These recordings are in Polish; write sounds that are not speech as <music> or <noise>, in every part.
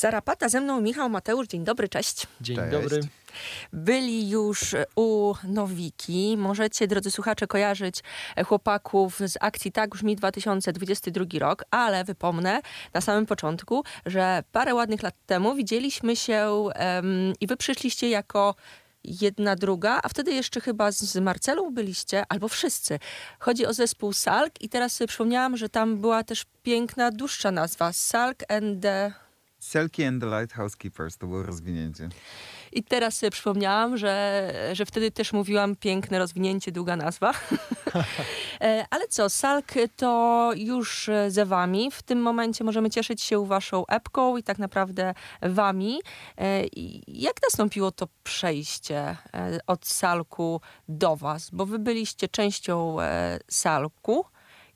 Zarapata ze mną Michał Mateusz. Dzień dobry, cześć. Dzień Cześć. dobry. Byli już u Nowiki. Możecie, drodzy słuchacze, kojarzyć chłopaków z akcji Tak Brzmi 2022 rok, ale wypomnę na samym początku, że parę ładnych lat temu widzieliśmy się em, i wy przyszliście jako jedna druga, a wtedy jeszcze chyba z Marcelą byliście, albo wszyscy. Chodzi o zespół Salk i teraz sobie przypomniałam, że tam była też piękna, dłuższa nazwa. Salk and the... Selkie and the Lighthouse Keepers to było rozwinięcie. I teraz sobie przypomniałam, że, że wtedy też mówiłam piękne rozwinięcie, długa nazwa. <laughs> E, Ale co, Salk to już e, ze wami. W tym momencie możemy cieszyć się waszą epką i tak naprawdę wami. E, Jak nastąpiło to przejście od Salku do was? Bo wy byliście częścią Salku.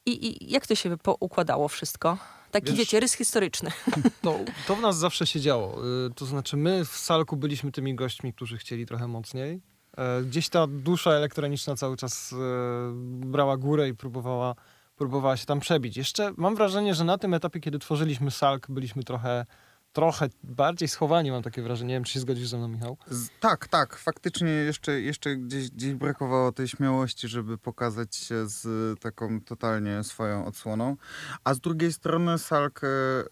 I, I jak to się poukładało wszystko? Taki, Wiesz- wiecie, rys historyczny. <laughs> No, to w nas zawsze się działo. Y, To znaczy, my w Salku byliśmy tymi gośćmi, którzy chcieli trochę mocniej. E, Gdzieś ta dusza elektroniczna cały czas e, brała górę i próbowała, próbowała się tam przebić. Jeszcze mam wrażenie, że na tym etapie, kiedy tworzyliśmy Salk, byliśmy trochę, trochę bardziej schowani, mam takie wrażenie. Nie wiem, czy się zgodzisz ze mną, Michał? Tak, tak. Faktycznie jeszcze, jeszcze gdzieś, gdzieś brakowało tej śmiałości, żeby pokazać się z taką totalnie swoją odsłoną. A z drugiej strony Salk e, e,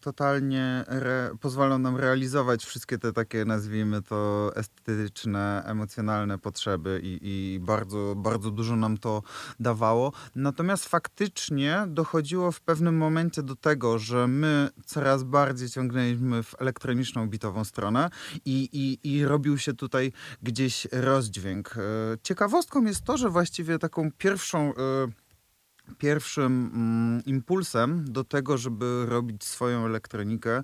totalnie re, pozwala nam realizować wszystkie te takie, nazwijmy to, estetyczne, emocjonalne potrzeby i, i bardzo, bardzo dużo nam to dawało. Natomiast faktycznie dochodziło w pewnym momencie do tego, że my coraz bardziej ciągnęliśmy w elektroniczną bitową stronę i, i, i robił się tutaj gdzieś rozdźwięk. E, Ciekawostką jest to, że właściwie taką pierwszą. e, Pierwszym mm, impulsem do tego, żeby robić swoją elektronikę,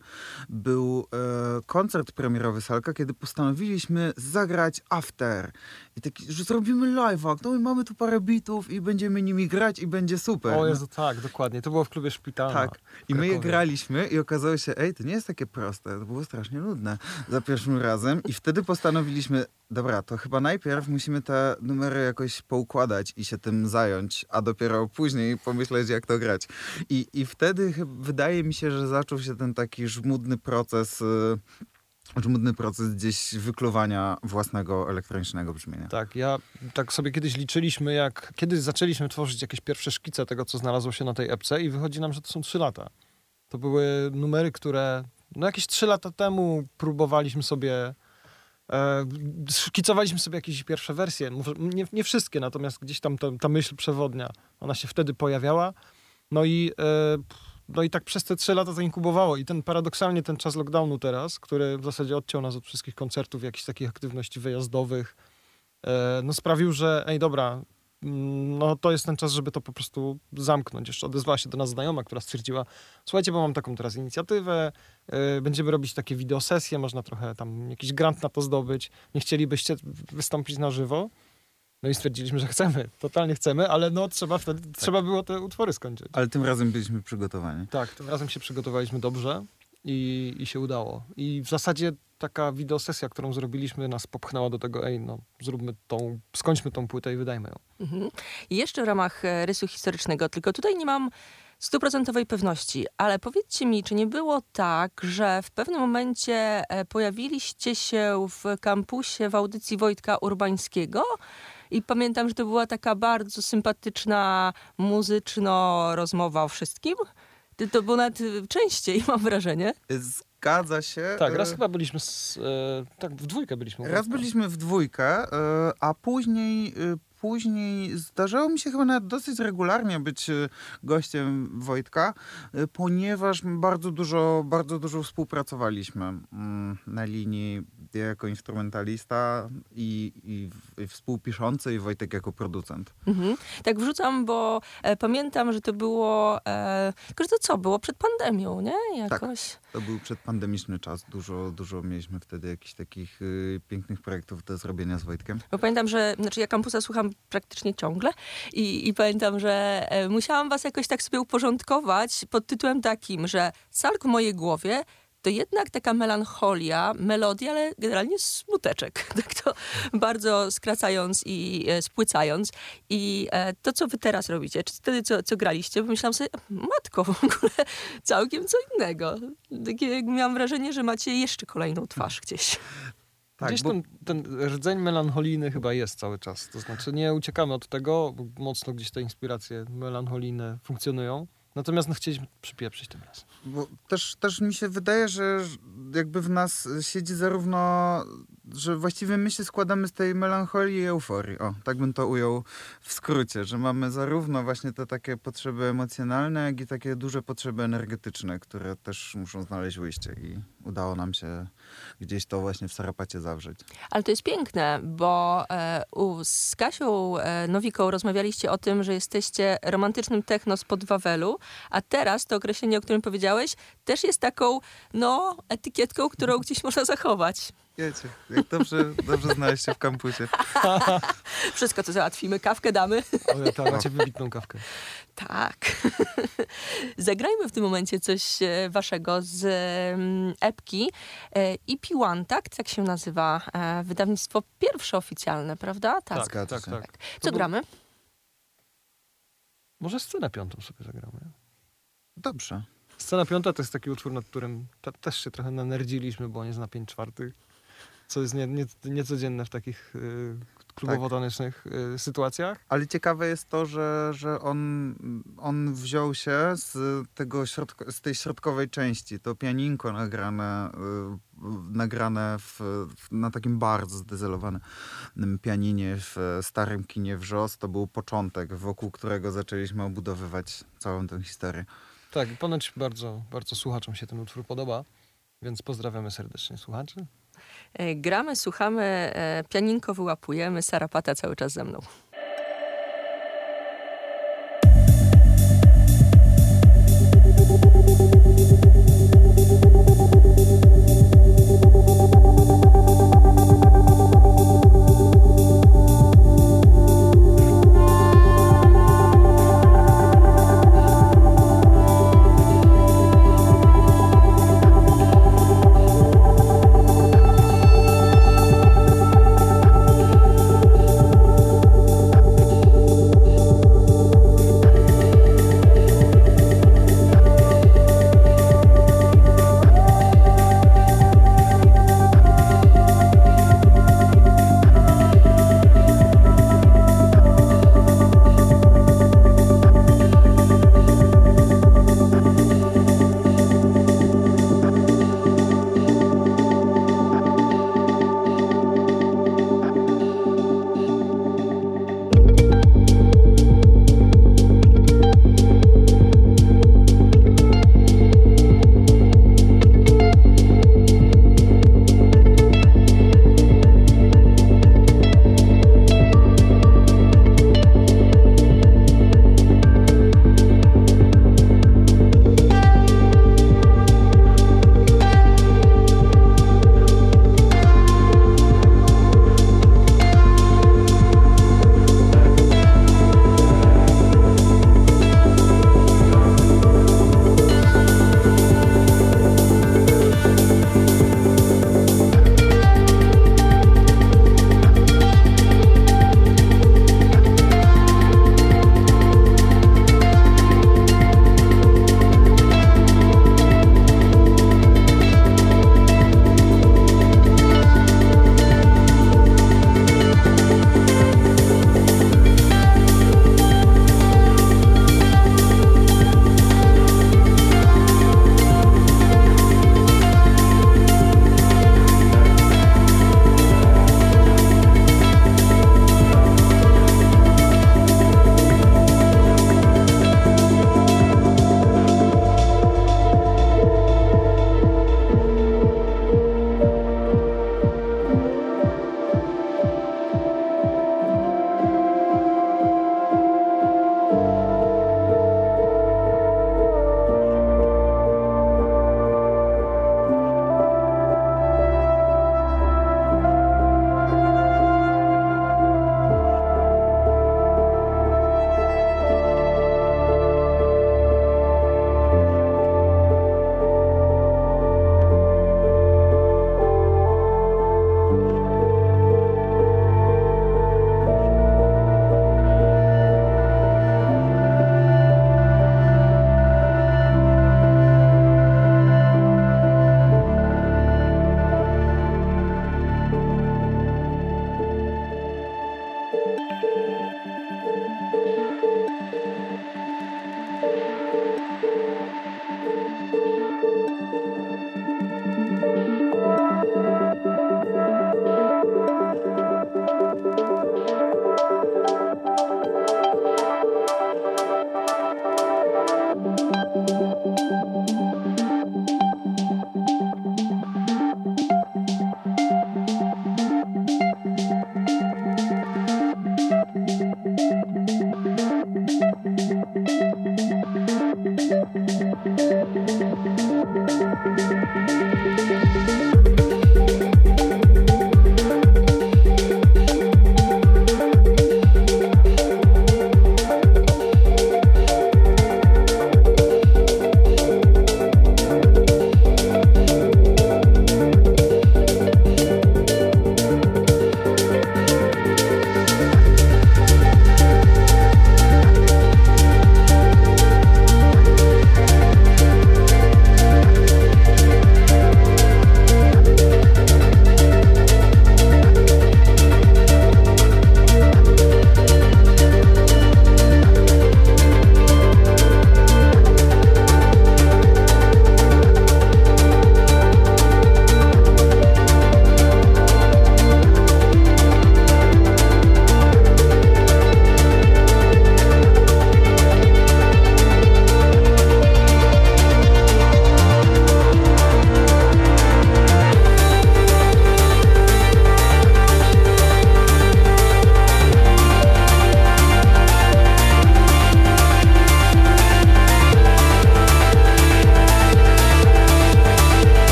był e, koncert premierowy Salka, kiedy postanowiliśmy zagrać after. I taki, że zrobimy live'a, no i mamy tu parę bitów i będziemy nimi grać i będzie super. O Jezu, tak, dokładnie. To było w klubie Szpitalna. Tak. I my je graliśmy i okazało się, ej, to nie jest takie proste, to było strasznie nudne za pierwszym razem. I wtedy postanowiliśmy, dobra, to chyba najpierw musimy te numery jakoś poukładać i się tym zająć, a dopiero później pomyśleć, jak to grać. I, i wtedy wydaje mi się, że zaczął się ten taki żmudny proces, y, żmudny proces gdzieś wykluwania własnego elektronicznego brzmienia. Tak, ja tak sobie kiedyś liczyliśmy, jak kiedy zaczęliśmy tworzyć jakieś pierwsze szkice tego, co znalazło się na tej epce i wychodzi nam, że to są trzy lata. To były numery, które no jakieś trzy lata temu próbowaliśmy sobie, e, szkicowaliśmy sobie jakieś pierwsze wersje, nie, nie wszystkie, natomiast gdzieś tam ta, ta myśl przewodnia, ona się wtedy pojawiała. No i, e, no i tak przez te trzy lata to inkubowało i ten paradoksalnie ten czas lockdownu teraz, który w zasadzie odciął nas od wszystkich koncertów, jakichś takich aktywności wyjazdowych, e, no sprawił, że ej dobra, mm, no to jest ten czas, żeby to po prostu zamknąć. Jeszcze odezwała się do nas znajoma, która stwierdziła, słuchajcie, bo mam taką teraz inicjatywę, e, będziemy robić takie wideosesje, można trochę tam jakiś grant na to zdobyć, nie chcielibyście wystąpić na żywo? No i stwierdziliśmy, że chcemy, totalnie chcemy, ale no trzeba wtedy, trzeba było te utwory skończyć. Ale tym razem byliśmy przygotowani. Tak, tym razem się przygotowaliśmy dobrze i, i się udało. I w zasadzie taka wideosesja, którą zrobiliśmy, nas popchnęła do tego, ej, no zróbmy tą, skończmy tą płytę i wydajmy ją. Mhm. I jeszcze w ramach e, rysu historycznego, tylko tutaj nie mam stuprocentowej pewności, ale powiedzcie mi, czy nie było tak, że w pewnym momencie e, pojawiliście się w kampusie w audycji Wojtka Urbańskiego i pamiętam, że to była taka bardzo sympatyczna, muzyczno rozmowa o wszystkim. To- było nawet e, częściej, <laughs> mam wrażenie. Zgadza się. Tak, e, raz chyba byliśmy, z, e, tak w dwójkę byliśmy. Raz byliśmy w dwójkę, e, a później, e, później zdarzało mi się chyba nawet dosyć regularnie być e, gościem Wojtka, e, ponieważ bardzo dużo, bardzo dużo współpracowaliśmy mm, na linii ja jako instrumentalista i, i, i współpiszący i Wojtek jako producent. Mhm. Tak wrzucam, bo e, pamiętam, że to było. E, tylko, że to co? Było przed pandemią, nie? Jakoś. To był przedpandemiczny czas. Dużo, dużo mieliśmy wtedy jakichś takich y, pięknych projektów do zrobienia z Wojtkiem. Bo pamiętam, że. Znaczy, ja kampusa słucham praktycznie ciągle i, i pamiętam, że e, musiałam was jakoś tak sobie uporządkować pod tytułem takim, że salk w mojej głowie to jednak taka melancholia, melodia, ale generalnie smuteczek. <laughs> Tak to bardzo skracając i e, spłycając. I e, to, co wy teraz robicie, czy wtedy, co, co graliście, pomyślałam sobie, matko, w ogóle całkiem co innego. Takie, miałam wrażenie, że macie jeszcze kolejną twarz gdzieś. Tak, Gdzieś bo... ten, ten rdzeń melancholijny chyba jest cały czas. To znaczy nie uciekamy od tego, bo mocno gdzieś te inspiracje melancholijne funkcjonują. Natomiast no, chcieliśmy przypieprzyć tym razem. Bo też, też mi się wydaje, że jakby w nas siedzi zarówno, że właściwie my się składamy z tej melancholii i euforii. O, tak bym to ujął w skrócie, że mamy zarówno właśnie te takie potrzeby emocjonalne, jak i takie duże potrzeby energetyczne, które też muszą znaleźć wyjście i udało nam się gdzieś to właśnie w Sarapacie zawrzeć. Ale to jest piękne, bo e, u, z Kasią e, Nowiką rozmawialiście o tym, że jesteście romantycznym techno spod Wawelu, a teraz to określenie, o którym powiedziałeś, też jest taką, no, etykietką, którą gdzieś <laughs> można zachować. Wiecie, jak dobrze, dobrze znaleźć się w kampusie. <laughs> Wszystko, co załatwimy. Kawkę damy. O, tak, macie wybitną kawkę. Tak. <laughs> Zagrajmy w tym momencie coś e, waszego z epki EP One, tak? Tak się nazywa e, wydawnictwo pierwsze oficjalne, prawda? Tak, tak, tak. tak. Co gramy? Może scenę piątą sobie zagramy. Dobrze. Scena piąta to jest taki utwór, nad którym też się trochę nanerdziliśmy, bo on jest na pięć czwartych, co jest nie, nie, niecodzienne w takich y, klubowo-tanecznych tak. y, sytuacjach. Ale ciekawe jest to, że, że on, on wziął się z, tego środko, z tej środkowej części. To pianinko nagrane, y, nagrane w, w, na takim bardzo zdezelowanym pianinie w starym kinie Wrzos. To był początek, wokół którego zaczęliśmy obudowywać całą tę historię. Tak, ponoć bardzo, bardzo słuchaczom się ten utwór podoba, więc pozdrawiamy serdecznie słuchaczy. E, gramy, słuchamy, e, pianinko wyłapujemy, Sarapata cały czas ze mną.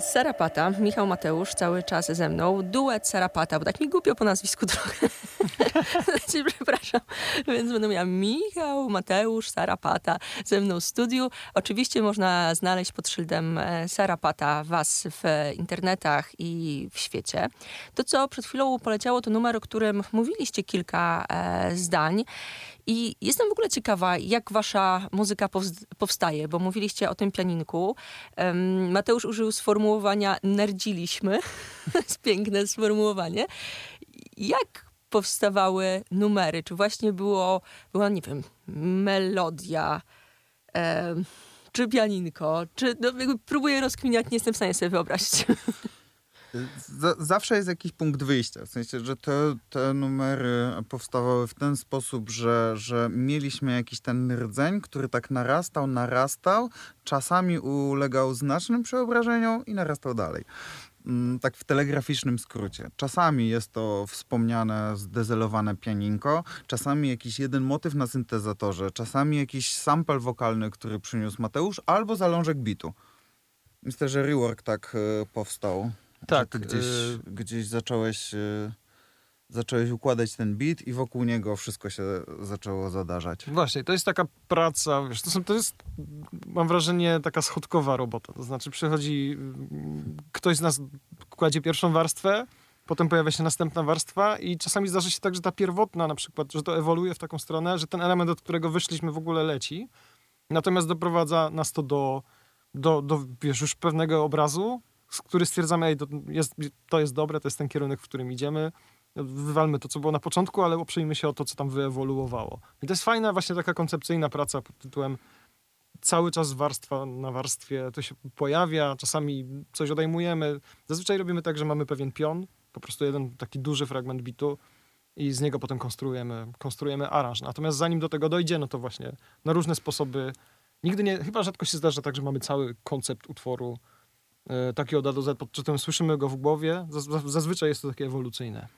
Sarapata, Michał Mateusz cały czas ze mną. Duet Sarapata, bo tak mi głupio po nazwisku <laughs> trochę. Znaczy, Przepraszam. Więc będę miała Michał Mateusz Sarapata ze mną w studiu. Oczywiście można znaleźć pod szyldem e, Sarapata was w internetach i w świecie. To, co przed chwilą poleciało, to numer, o którym mówiliście kilka e, zdań. I jestem w ogóle ciekawa, jak wasza muzyka powstaje, bo mówiliście o tym pianinku. Mateusz użył sformułowania nerdziliśmy. <laughs> to jest piękne sformułowanie. Jak powstawały numery? Czy właśnie było, była, nie wiem, melodia, em, czy pianinko, czy no, próbuję rozkminiać, nie jestem w stanie sobie wyobrazić. <laughs> Zawsze jest jakiś punkt wyjścia. W sensie, że te, te numery powstawały w ten sposób, że, że mieliśmy jakiś ten rdzeń, który tak narastał, narastał, czasami ulegał znacznym przeobrażeniom i narastał dalej. Mm, Tak w telegraficznym skrócie. Czasami jest to wspomniane, zdezelowane pianinko, czasami jakiś jeden motyw na syntezatorze, czasami jakiś sample wokalny, który przyniósł Mateusz, albo zalążek bitu. Myślę, że rework tak e, powstał. Tak, ty gdzieś, y- gdzieś zacząłeś, y, zacząłeś układać ten beat i wokół niego wszystko się zaczęło zadarzać. Właśnie, to jest taka praca, wiesz, to, są, to jest, mam wrażenie, taka schodkowa robota. To znaczy przychodzi, mm, ktoś z nas kładzie pierwszą warstwę, potem pojawia się następna warstwa i czasami zdarza się tak, że ta pierwotna na przykład, że to ewoluuje w taką stronę, że ten element, od którego wyszliśmy w ogóle leci, natomiast doprowadza nas to do, do, do wiesz, już pewnego obrazu, który stwierdzamy, ej, to jest, to jest dobre, to jest ten kierunek, w którym idziemy, wywalmy to, co było na początku, ale oprzyjmy się o to, co tam wyewoluowało. I to jest fajna właśnie taka koncepcyjna praca pod tytułem cały czas warstwa na warstwie to się pojawia, czasami coś odejmujemy. Zazwyczaj robimy tak, że mamy pewien pion, po prostu jeden taki duży fragment bitu i z niego potem konstruujemy, konstruujemy aranż. Natomiast zanim do tego dojdzie, no to właśnie na różne sposoby. Nigdy nie, chyba rzadko się zdarza tak, że mamy cały koncept utworu taki od A do Z, pod słyszymy go w głowie. Zaz, zaz- zazwyczaj jest to takie ewolucyjne.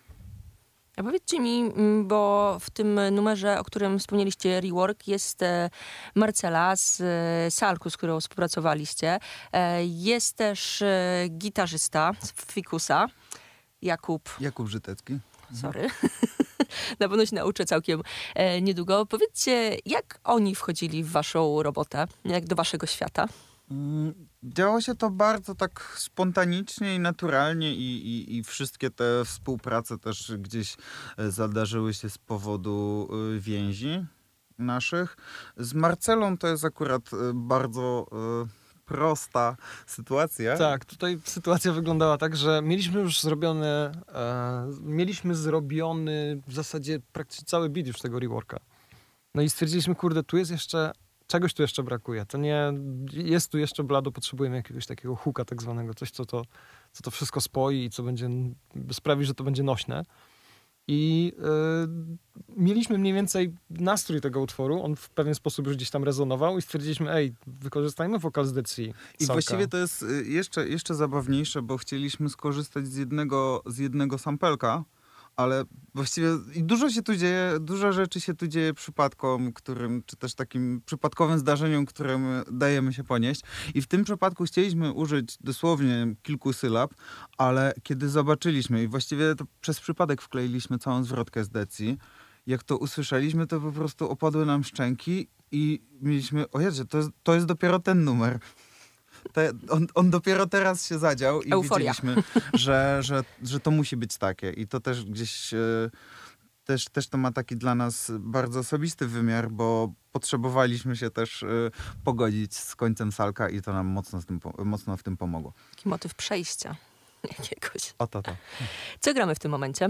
A powiedzcie mi, mm, bo w tym numerze, o którym wspomnieliście, Rework, jest e, Marcela z e, Salku, z którą współpracowaliście. E, Jest też e, gitarzysta z Fikusa, Jakub, Jakub Żytecki. sorry. <laughs> Na pewno się nauczę całkiem e, niedługo. Powiedzcie, jak oni wchodzili w waszą robotę, jak do waszego świata? Mm, Działo się to bardzo tak spontanicznie i naturalnie i, i, i wszystkie te współprace też gdzieś e, zadarzyły się z powodu y, więzi naszych. Z Marcelą to jest akurat y, bardzo prosta sytuacja. Tak, tutaj sytuacja wyglądała tak, że mieliśmy już zrobione, e, mieliśmy zrobiony w zasadzie praktycznie cały beat już tego reworka. No i stwierdziliśmy, kurde, tu jest jeszcze, czegoś tu jeszcze brakuje. To nie, jest tu jeszcze blado, potrzebujemy jakiegoś takiego huka tak zwanego, coś, co to, co to wszystko spoi i co będzie, sprawi, że to będzie nośne. I e, mieliśmy mniej więcej nastrój tego utworu, on w pewien sposób już gdzieś tam rezonował i stwierdziliśmy, ej, wykorzystajmy wokal z. I właściwie to jest y, jeszcze, jeszcze zabawniejsze, bo chcieliśmy skorzystać z jednego, z jednego sampelka, ale właściwie dużo się tu dzieje, dużo rzeczy się tu dzieje przypadkom, którym, czy też takim przypadkowym zdarzeniom, którym dajemy się ponieść. I w tym przypadku chcieliśmy użyć dosłownie kilku sylab, ale kiedy zobaczyliśmy i właściwie to przez przypadek wkleiliśmy całą zwrotkę z Decji, jak to usłyszeliśmy, to po prostu opadły nam szczęki i mieliśmy, o Jezu, to to jest dopiero ten numer. Te, on, on dopiero teraz się zadział i Euforia. widzieliśmy, <laughs> że, że, że to musi być takie. I to też gdzieś, e, też, też to ma taki dla nas bardzo osobisty wymiar, bo potrzebowaliśmy się też e, pogodzić z końcem Salka i to nam mocno, z tym, mocno w tym pomogło. Taki motyw przejścia <laughs> jakiegoś. O to. Co gramy w tym momencie?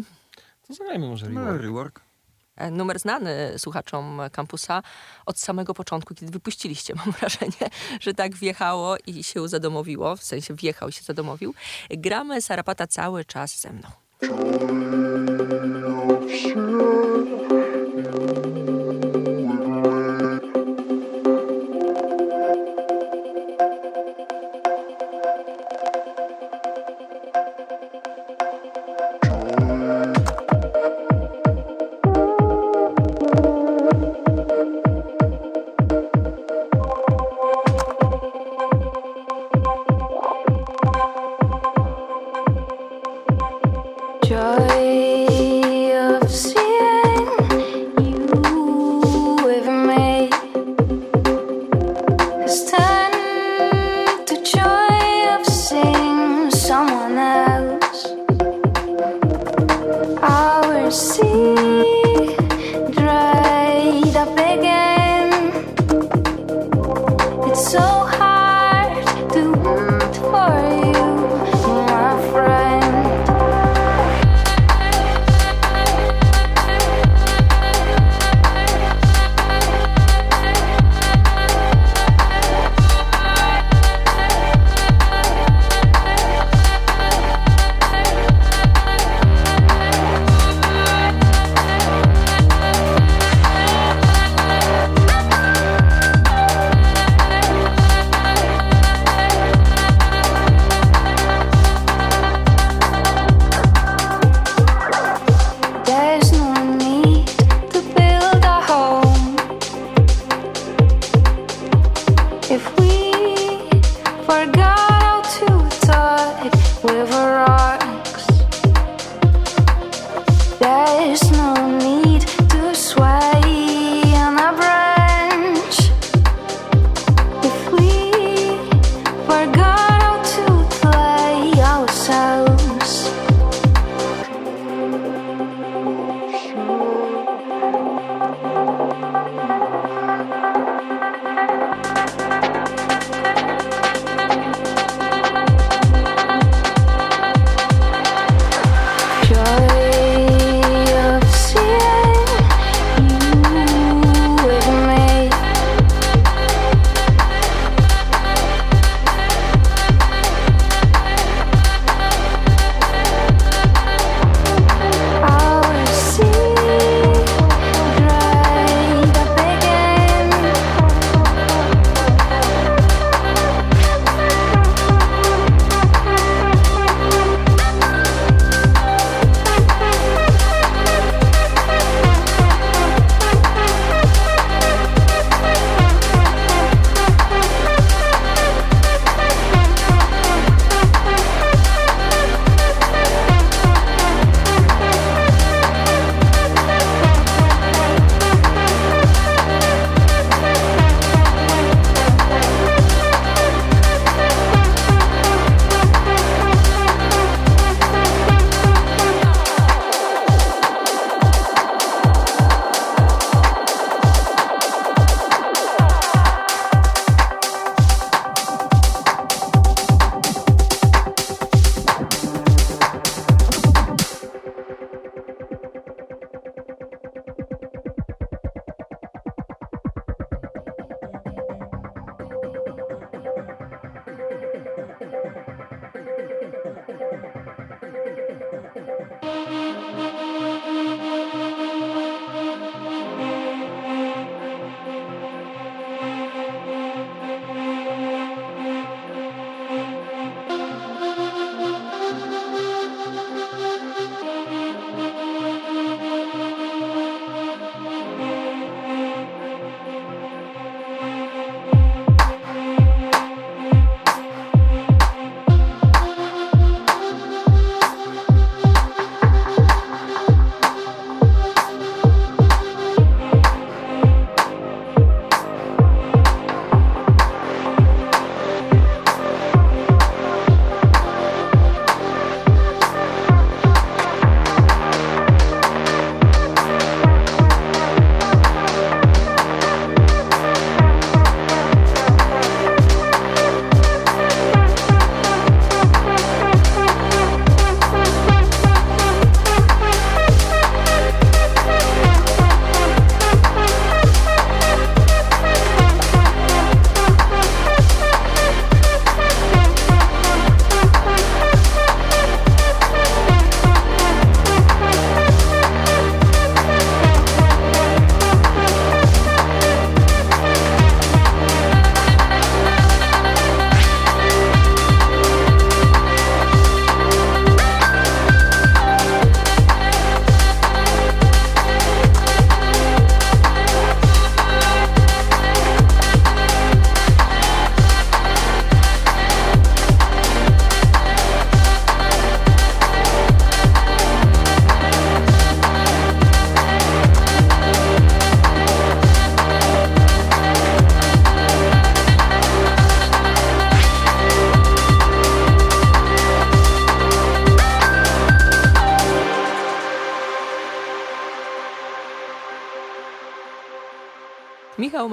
To zagrajmy może No, rework. E, Numer znany słuchaczom kampusa od samego początku, kiedy wypuściliście. <laughs> Mam wrażenie, że tak wjechało i się zadomowiło, w sensie wjechał i się zadomowił. Gramy Sarapata cały czas ze mną. Thank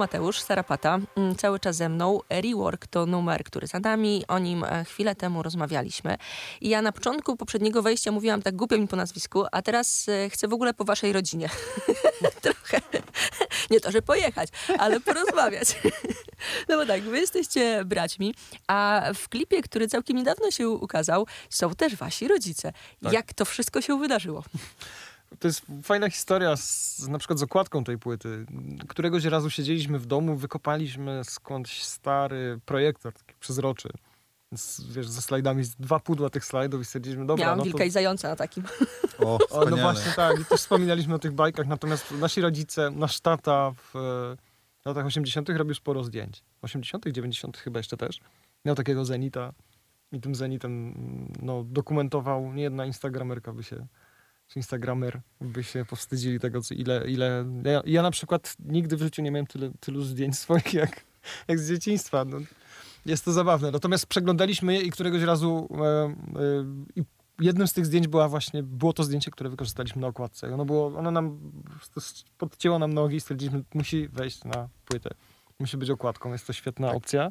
Mateusz, Sarapata, mm, cały czas ze mną. Rework to numer, który za nami. O nim e, chwilę temu rozmawialiśmy. I ja na początku poprzedniego wejścia mówiłam tak głupio mi po nazwisku, a teraz e, chcę w ogóle po waszej rodzinie. <laughs> Trochę. Nie to, że pojechać, ale porozmawiać. <laughs> no bo tak, wy jesteście braćmi, a w klipie, który całkiem niedawno się ukazał, są też wasi rodzice. Tak. Jak to wszystko się wydarzyło? To jest fajna historia z, na przykład z okładką tej płyty. Któregoś razu siedzieliśmy w domu, wykopaliśmy skądś stary projektor, taki przezroczy. Z, wiesz, ze slajdami, z dwa pudła tych slajdów i stwierdziliśmy, dobra, Miałam no wilka to... i zająca na takim. <laughs> O, O, no właśnie tak, i też wspominaliśmy o tych bajkach, natomiast nasi rodzice, nasz tata w e, latach 80. robił sporo zdjęć. 80., 90. chyba jeszcze też. Miał takiego Zenita i tym Zenitem no, dokumentował, nie jedna instagramerka by się, czy instagramer by się powstydzili tego, co, ile, ile... Ja, ja na przykład nigdy w życiu nie miałem tyle, tylu zdjęć <laughs> swoich jak, jak z dzieciństwa. No, jest to zabawne. Natomiast przeglądaliśmy je i któregoś razu e, e, jednym z tych zdjęć była właśnie, było to zdjęcie, które wykorzystaliśmy na okładce. Ono było, ono nam podcięło nam nogi i stwierdziliśmy, musi wejść na płytę. Musi być okładką, jest to świetna Tak. opcja.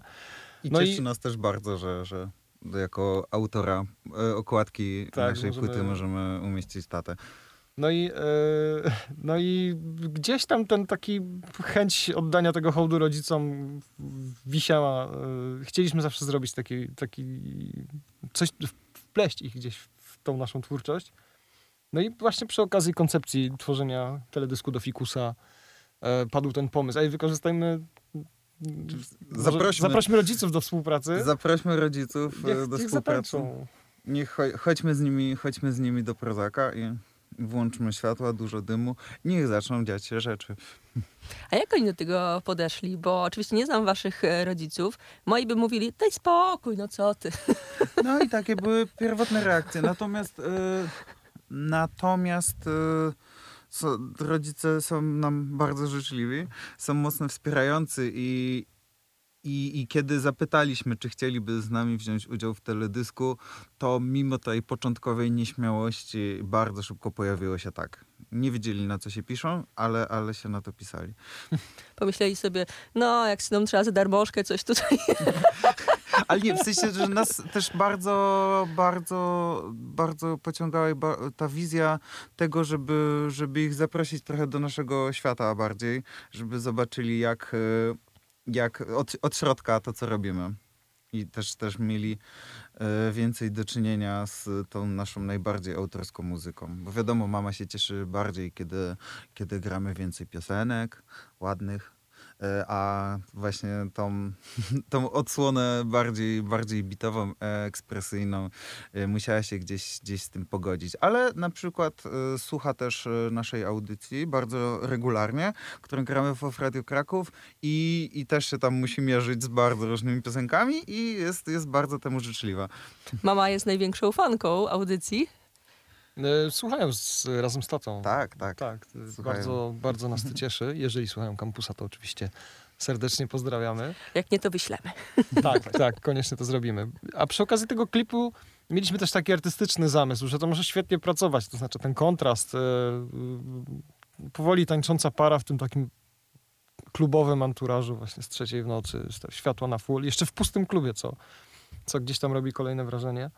I No cieszy i- nas też bardzo, że, że jako autora e, okładki Tak, naszej możemy- płyty możemy umieścić tatę. No i, e, <laughs> no i gdzieś tam ten taki chęć oddania tego hołdu rodzicom wisiała. E, chcieliśmy zawsze zrobić taki, taki coś, wpleść ich gdzieś w tą naszą twórczość. No i właśnie przy okazji koncepcji tworzenia teledysku do Fikusa padł ten pomysł. Ej, wykorzystajmy Zaprośmy- zaprośmy rodziców do współpracy. Zaprośmy rodziców e, Niech, do niech współpracy. zatańczą. Niech cho- chodźmy z nimi, chodźmy z nimi do prozaka i włączmy światła, dużo dymu. Niech zaczną dziać się rzeczy. A jak oni do tego podeszli? Bo oczywiście nie znam waszych e, rodziców. Moi by mówili, daj spokój, no co ty. <laughs> No i takie były pierwotne reakcje. Natomiast, e, natomiast e, so, rodzice są nam bardzo życzliwi, są mocno wspierający i, i, i kiedy zapytaliśmy, czy chcieliby z nami wziąć udział w teledysku, to mimo tej początkowej nieśmiałości bardzo szybko pojawiło się tak. Nie wiedzieli na co się piszą, ale, ale się na to pisali. <laughs> Pomyśleli sobie, no jak synom trzeba za darmożkę coś tutaj. <laughs> Ale nie, w sensie, że nas też bardzo, bardzo, bardzo pociągała ta wizja tego, żeby, żeby ich zaprosić trochę do naszego świata bardziej, żeby zobaczyli jak, y, jak od, od środka to, co robimy. I też, też mieli y, więcej do czynienia z tą naszą najbardziej autorską muzyką. Bo wiadomo, mama się cieszy bardziej, kiedy, kiedy gramy więcej piosenek, ładnych, a właśnie tą, <laughs> tą odsłonę bardziej, bardziej bitową, e, ekspresyjną e, musiała się gdzieś, gdzieś z tym pogodzić. Ale na przykład e, słucha też e, naszej audycji bardzo regularnie, którą gramy w Off Radio Kraków i, i też się tam musi mierzyć z bardzo różnymi piosenkami i jest, jest bardzo temu życzliwa. Mama jest największą fanką audycji. E, Słuchają z, razem z tatą. Tak, tak. Tak, Słuchają. bardzo, bardzo nas to <laughs> cieszy. Jeżeli słuchają kampusa, to oczywiście serdecznie pozdrawiamy. Jak nie, to wyślemy. <laughs> Tak, tak, koniecznie to zrobimy. A przy okazji tego klipu mieliśmy też taki artystyczny zamysł, że to może świetnie pracować. To znaczy ten kontrast, e, powoli tańcząca para w tym takim klubowym anturażu właśnie z trzeciej w nocy, światła na full, jeszcze w pustym klubie, co, co gdzieś tam robi kolejne wrażenie.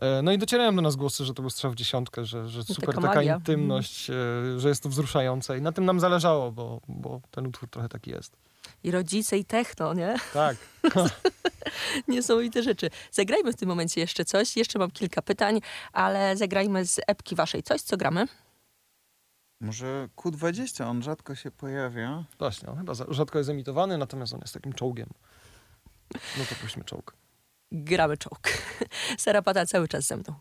E, No i docierają do nas głosy, że to był strzał w dziesiątkę, że, że super taka taka, intymność, e, że jest to wzruszające i na tym nam zależało, bo, bo ten utwór trochę taki jest. I rodzice, i techno, nie? Tak. <laughs> Niesamowite rzeczy. Zagrajmy w tym momencie jeszcze coś. Jeszcze mam kilka pytań, ale zagrajmy z epki waszej coś, co gramy. Może Q20, on rzadko się pojawia. Właśnie, on chyba za- rzadko jest emitowany, natomiast on jest takim czołgiem. No to puśćmy czołg. Gramy czołg. <laughs> Sarapata cały czas ze mną.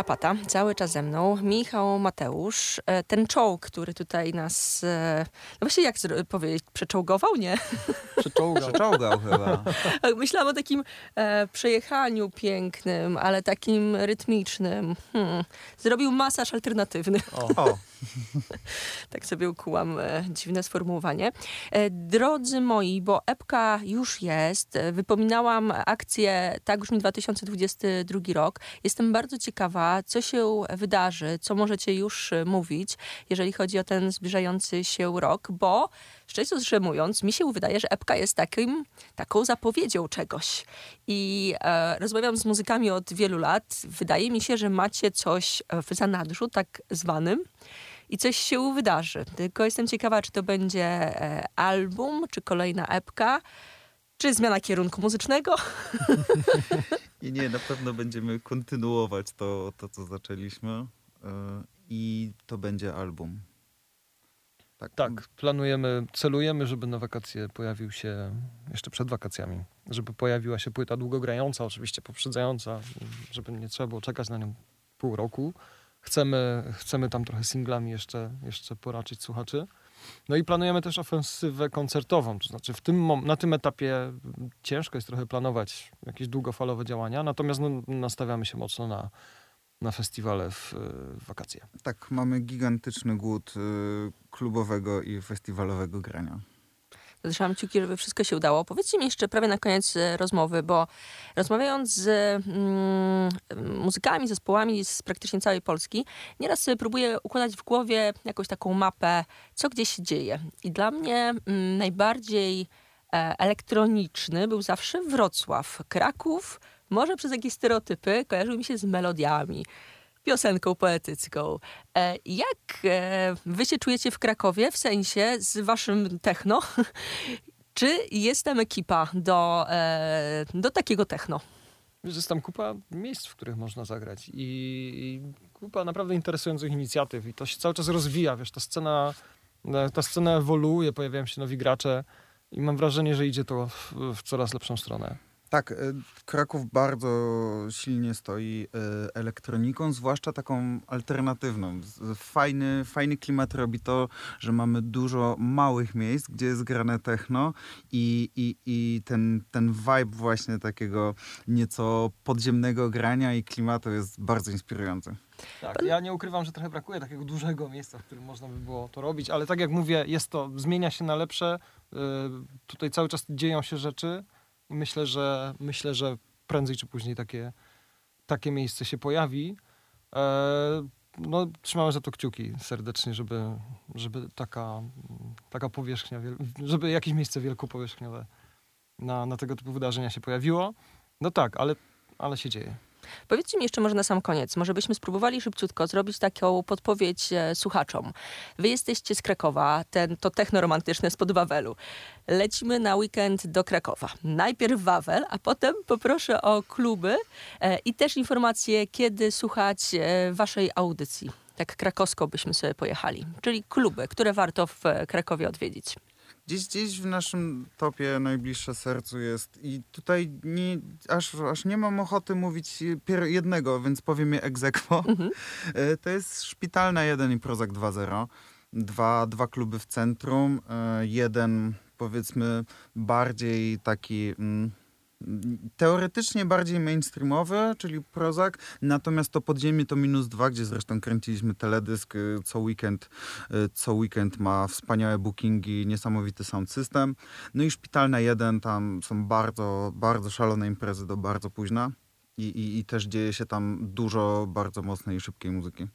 Zarapata, cały czas ze mną, Michał Mateusz, e, ten czołg, który tutaj nas, e, no właśnie jak powiedzieć, przeczołgował, nie? <laughs> Przeczołgał. Przeczołgał chyba. <laughs> Myślałam o takim e, przejechaniu pięknym, ale takim rytmicznym. Hmm. Zrobił masaż alternatywny. O. O, <laughs> Tak sobie ukułam e, dziwne sformułowanie. E, drodzy moi, bo epka już jest. Wypominałam akcję Tak już mi 2022 rok. Jestem bardzo ciekawa, co się wydarzy, co możecie już e, mówić, jeżeli chodzi o ten zbliżający się rok, bo szczerze mówiąc, mi się wydaje, że epka jest takim, taką zapowiedzią czegoś. I e, rozmawiam z muzykami od wielu lat. Wydaje mi się, że macie coś w zanadrzu, tak zwanym i coś się wydarzy. Tylko jestem ciekawa, czy to będzie e, album, czy kolejna epka, czy zmiana kierunku muzycznego. <laughs> i nie, na pewno będziemy kontynuować to, to co zaczęliśmy. y, I to będzie album. Tak. Tak, planujemy, celujemy, żeby na wakacje pojawił się, jeszcze przed wakacjami, żeby pojawiła się płyta długogrająca, oczywiście poprzedzająca, żeby nie trzeba było czekać na nią pół roku. Chcemy, chcemy tam trochę singlami jeszcze, jeszcze poraczyć słuchaczy. No i planujemy też ofensywę koncertową, to znaczy w tym, na tym etapie ciężko jest trochę planować jakieś długofalowe działania, natomiast no, nastawiamy się mocno na, na festiwale w, w wakacje. Tak, mamy gigantyczny głód y, klubowego i festiwalowego grania. Trzymam kciuki, żeby wszystko się udało. Powiedzcie mi jeszcze prawie na koniec e, rozmowy, bo rozmawiając z mm, muzykami, zespołami z praktycznie całej Polski, nieraz sobie próbuję układać w głowie jakąś taką mapę, co gdzieś się dzieje. I dla mnie mm, najbardziej e, elektroniczny był zawsze Wrocław. Kraków, może przez jakieś stereotypy, kojarzył mi się z melodiami piosenką poetycką. E, jak e, wy się czujecie w Krakowie, w sensie z waszym techno? <laughs> Czy jest tam ekipa do, e, do takiego techno? Jest tam kupa miejsc, w których można zagrać i, kupa naprawdę interesujących inicjatyw i to się cały czas rozwija, wiesz, ta scena, ta scena ewoluuje, pojawiają się nowi gracze i mam wrażenie, że idzie to w, w coraz lepszą stronę. Tak, y, Kraków bardzo silnie stoi y, elektroniką, zwłaszcza taką alternatywną. Fajny, fajny klimat robi to, że mamy dużo małych miejsc, gdzie jest grane techno i, i, i ten, ten vibe właśnie takiego nieco podziemnego grania i klimatu jest bardzo inspirujący. Tak, ja nie ukrywam, że trochę brakuje takiego dużego miejsca, w którym można by było to robić, ale tak jak mówię, jest to, zmienia się na lepsze, y, tutaj cały czas dzieją się rzeczy myślę, że myślę, że prędzej czy później takie, takie miejsce się pojawi. E, no, trzymamy za to kciuki serdecznie, żeby, żeby taka, taka powierzchnia, żeby jakieś miejsce wielkopowierzchniowe na, na tego typu wydarzenia się pojawiło. No tak, ale, ale się dzieje. Powiedzcie mi jeszcze może na sam koniec, może byśmy spróbowali szybciutko zrobić taką podpowiedź e, słuchaczom. Wy jesteście z Krakowa, ten, to techno romantyczne spod Wawelu. Lecimy na weekend do Krakowa. Najpierw Wawel, a potem poproszę o kluby e, i też informacje, kiedy słuchać e, waszej audycji. Tak krakowsko byśmy sobie pojechali. Czyli kluby, które warto w Krakowie odwiedzić. Gdzieś, gdzieś w naszym topie najbliższe sercu jest i tutaj nie, aż, aż nie mam ochoty mówić jednego, więc powiem je ex. Mhm. <laughs> E, To jest Szpitalna 1 i Prozak 2.0. Dwa, dwa kluby w centrum. e, Jeden powiedzmy bardziej taki... Mm, Teoretycznie bardziej mainstreamowy, czyli Prozak, natomiast to podziemie to minus dwa, gdzie zresztą kręciliśmy teledysk y, co weekend. y, Co weekend ma wspaniałe bookingi, niesamowity sound system. No i Szpitalna 1, tam są bardzo, bardzo szalone imprezy do bardzo późna. I, i, I też dzieje się tam dużo bardzo mocnej i szybkiej muzyki.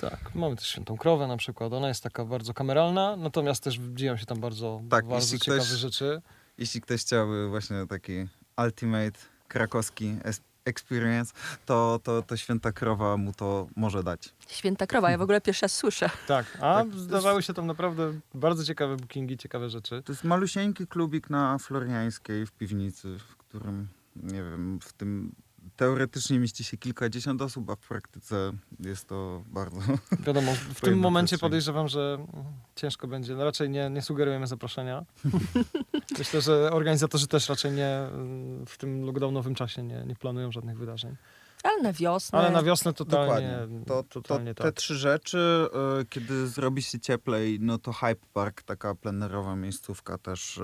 Tak, mamy też Świętą Krowę na przykład. Ona jest taka bardzo kameralna, natomiast też dzieją się tam bardzo, Tak, bardzo ciekawe ktoś- rzeczy. Jeśli ktoś chciałby właśnie taki ultimate krakowski experience, to, to, to Święta Krowa mu to może dać. Święta krowa, ja w ogóle pierwszy raz słyszę. Tak, a Tak, zdarzały się tam naprawdę bardzo ciekawe bookingi, ciekawe rzeczy. To jest malusieńki klubik na Floriańskiej w piwnicy, w którym, nie wiem, w tym teoretycznie mieści się kilkadziesiąt osób, a w praktyce jest to bardzo... <laughs> Wiadomo, w tym momencie podejrzewam, że ciężko będzie. No raczej nie, nie sugerujemy zaproszenia. <laughs> Myślę, że organizatorzy też raczej nie w tym lockdownowym czasie nie, nie planują żadnych wydarzeń. Ale na wiosnę. Ale na wiosnę totalnie, Dokładnie. To, to, totalnie te tak. trzy rzeczy, y, kiedy zrobi się cieplej, no to Hype Park, taka plenerowa miejscówka też y,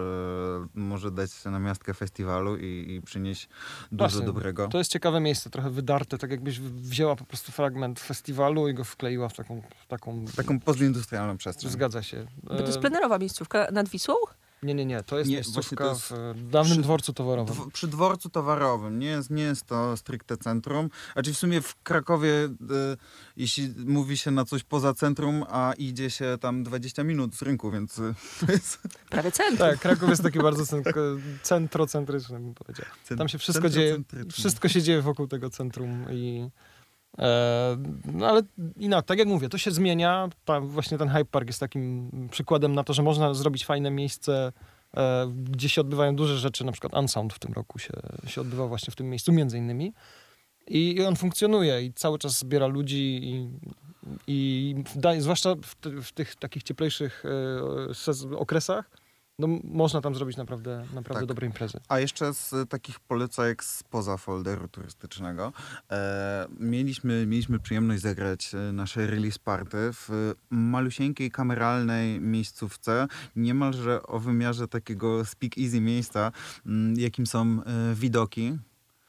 może dać się na miastkę festiwalu i, i przynieść dużo Właśnie. dobrego. To jest ciekawe miejsce, trochę wydarte, tak jakbyś wzięła po prostu fragment festiwalu i go wkleiła w taką... W taką Taką postindustrialną przestrzeń. Zgadza się. Bo to jest E, plenerowa miejscówka nad Wisłą? Nie, nie, nie. To jest Nie, miejscówka właśnie to jest w dawnym przy- dworcu towarowym. Dw- przy dworcu towarowym. Nie jest, nie jest to stricte centrum. Znaczy w sumie w Krakowie, y, jeśli mówi się na coś poza centrum, a idzie się tam 20 minut z rynku, więc y, <laughs> to jest Prawie centrum. Tak, Kraków jest taki bardzo cen- centrocentryczny, bym powiedział. Tam się wszystko dzieje, wszystko się dzieje wokół tego centrum i... E, no ale inaczej, tak jak mówię, to się zmienia. Ta, właśnie ten Hype Park jest takim przykładem na to, że można zrobić fajne miejsce, e, gdzie się odbywają duże rzeczy. Na przykład Unsound w tym roku się, się odbywał właśnie w tym miejscu, między innymi. I, I on funkcjonuje i cały czas zbiera ludzi i, i zwłaszcza w, w tych takich cieplejszych e, okresach, no, można tam zrobić naprawdę, naprawdę Tak. dobre imprezy. A jeszcze z takich polecajek spoza folderu turystycznego. E, mieliśmy, mieliśmy przyjemność zagrać e, nasze release party w malusieńkiej, kameralnej miejscówce, niemalże o wymiarze takiego speak easy miejsca, jakim są e, widoki.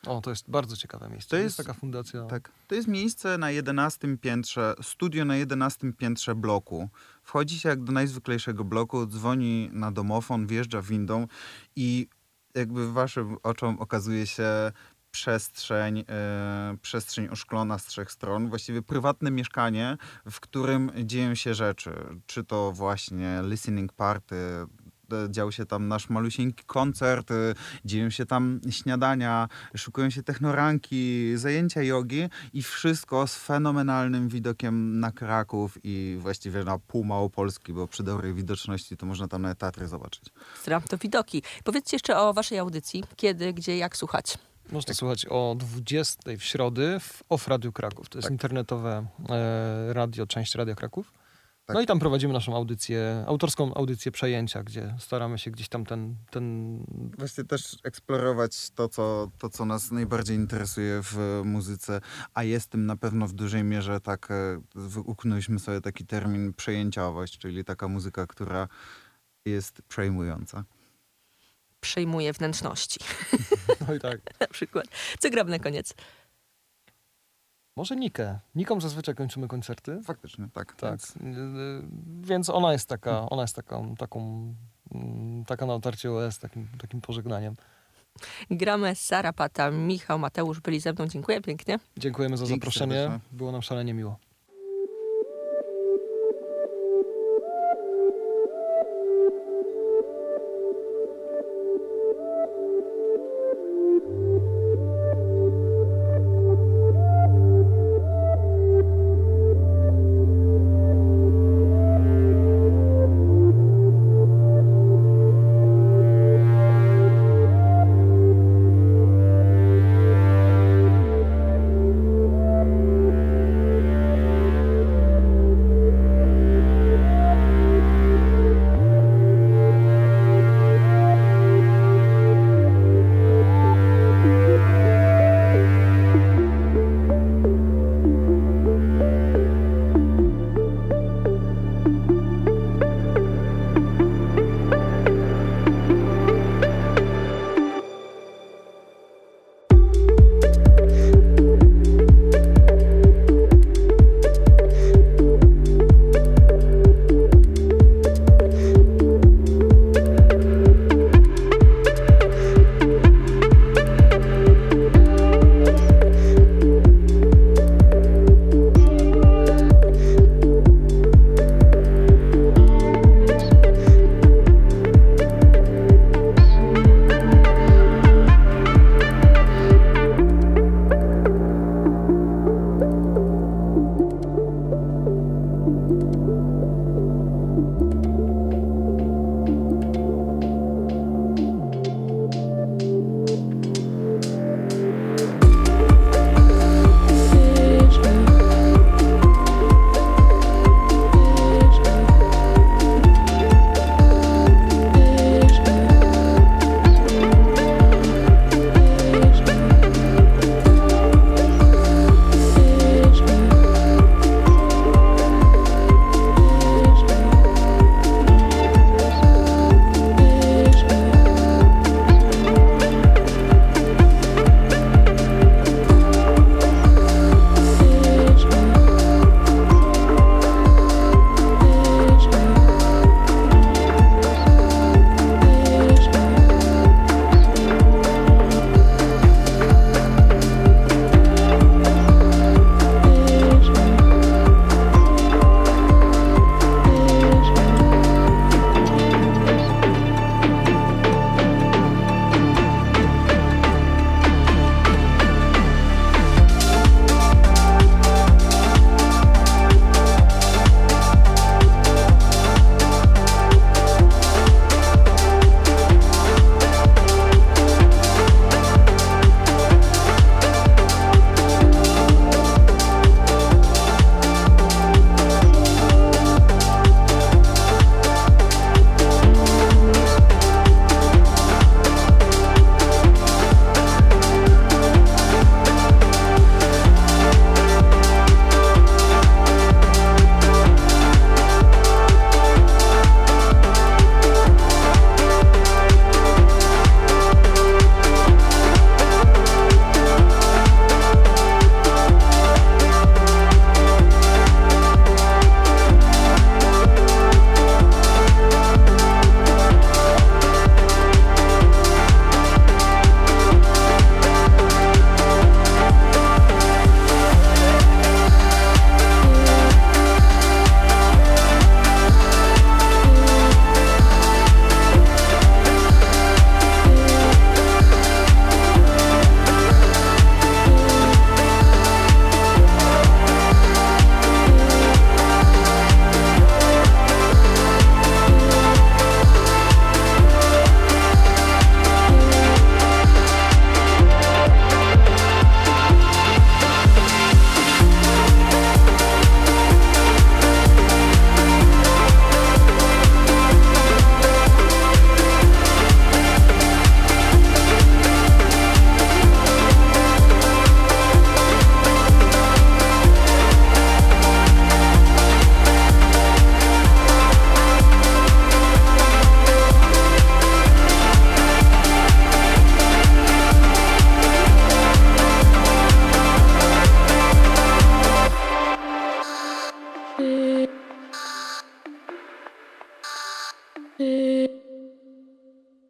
O, to jest bardzo ciekawe miejsce. To jest- jest taka fundacja. Tak. To jest miejsce na 11 piętrze, studio na 11 piętrze bloku. Wchodzi się jak do najzwyklejszego bloku, dzwoni na domofon, wjeżdża windą i jakby waszym oczom okazuje się przestrzeń, e, przestrzeń oszklona z trzech stron, właściwie prywatne mieszkanie, w którym dzieją się rzeczy. Czy to właśnie listening party, dział się tam nasz malusieńki koncert, e, dzieją się tam śniadania, szukują się technoranki, zajęcia jogi i wszystko z fenomenalnym widokiem na Kraków i właściwie na pół Małopolski, bo przy dobrej widoczności to można tam nawet Tatry zobaczyć. Stram to widoki. Powiedzcie jeszcze o waszej audycji. Kiedy, gdzie, jak słuchać. Można słuchać o 20 w środy w Off Radio Kraków. To jest Tak. internetowe e, radio, część Radia Kraków. Tak. No i tam prowadzimy naszą audycję, autorską audycję przejęcia, gdzie staramy się gdzieś tam ten, ten Właśnie też eksplorować to co, to, co nas najbardziej interesuje w muzyce, a jest tym na pewno w dużej mierze tak, e, uknęliśmy sobie taki termin przejęciowość, czyli taka muzyka, która jest przejmująca. Przejmuje wnętrzności. no i tak. <laughs> na przykład. Co gram na koniec? Może Nikę. Niką zazwyczaj kończymy koncerty. Faktycznie, tak. Tak. Więc Y, Więc ona jest taka, ona jest taką, taką, mm, taka na otarcie OS, takim, takim pożegnaniem. Gramy Sara Pata, Michał, Mateusz byli ze mną. Dziękuję pięknie. Dziękujemy za Dzięki zaproszenie. serdecznie. Było nam szalenie miło.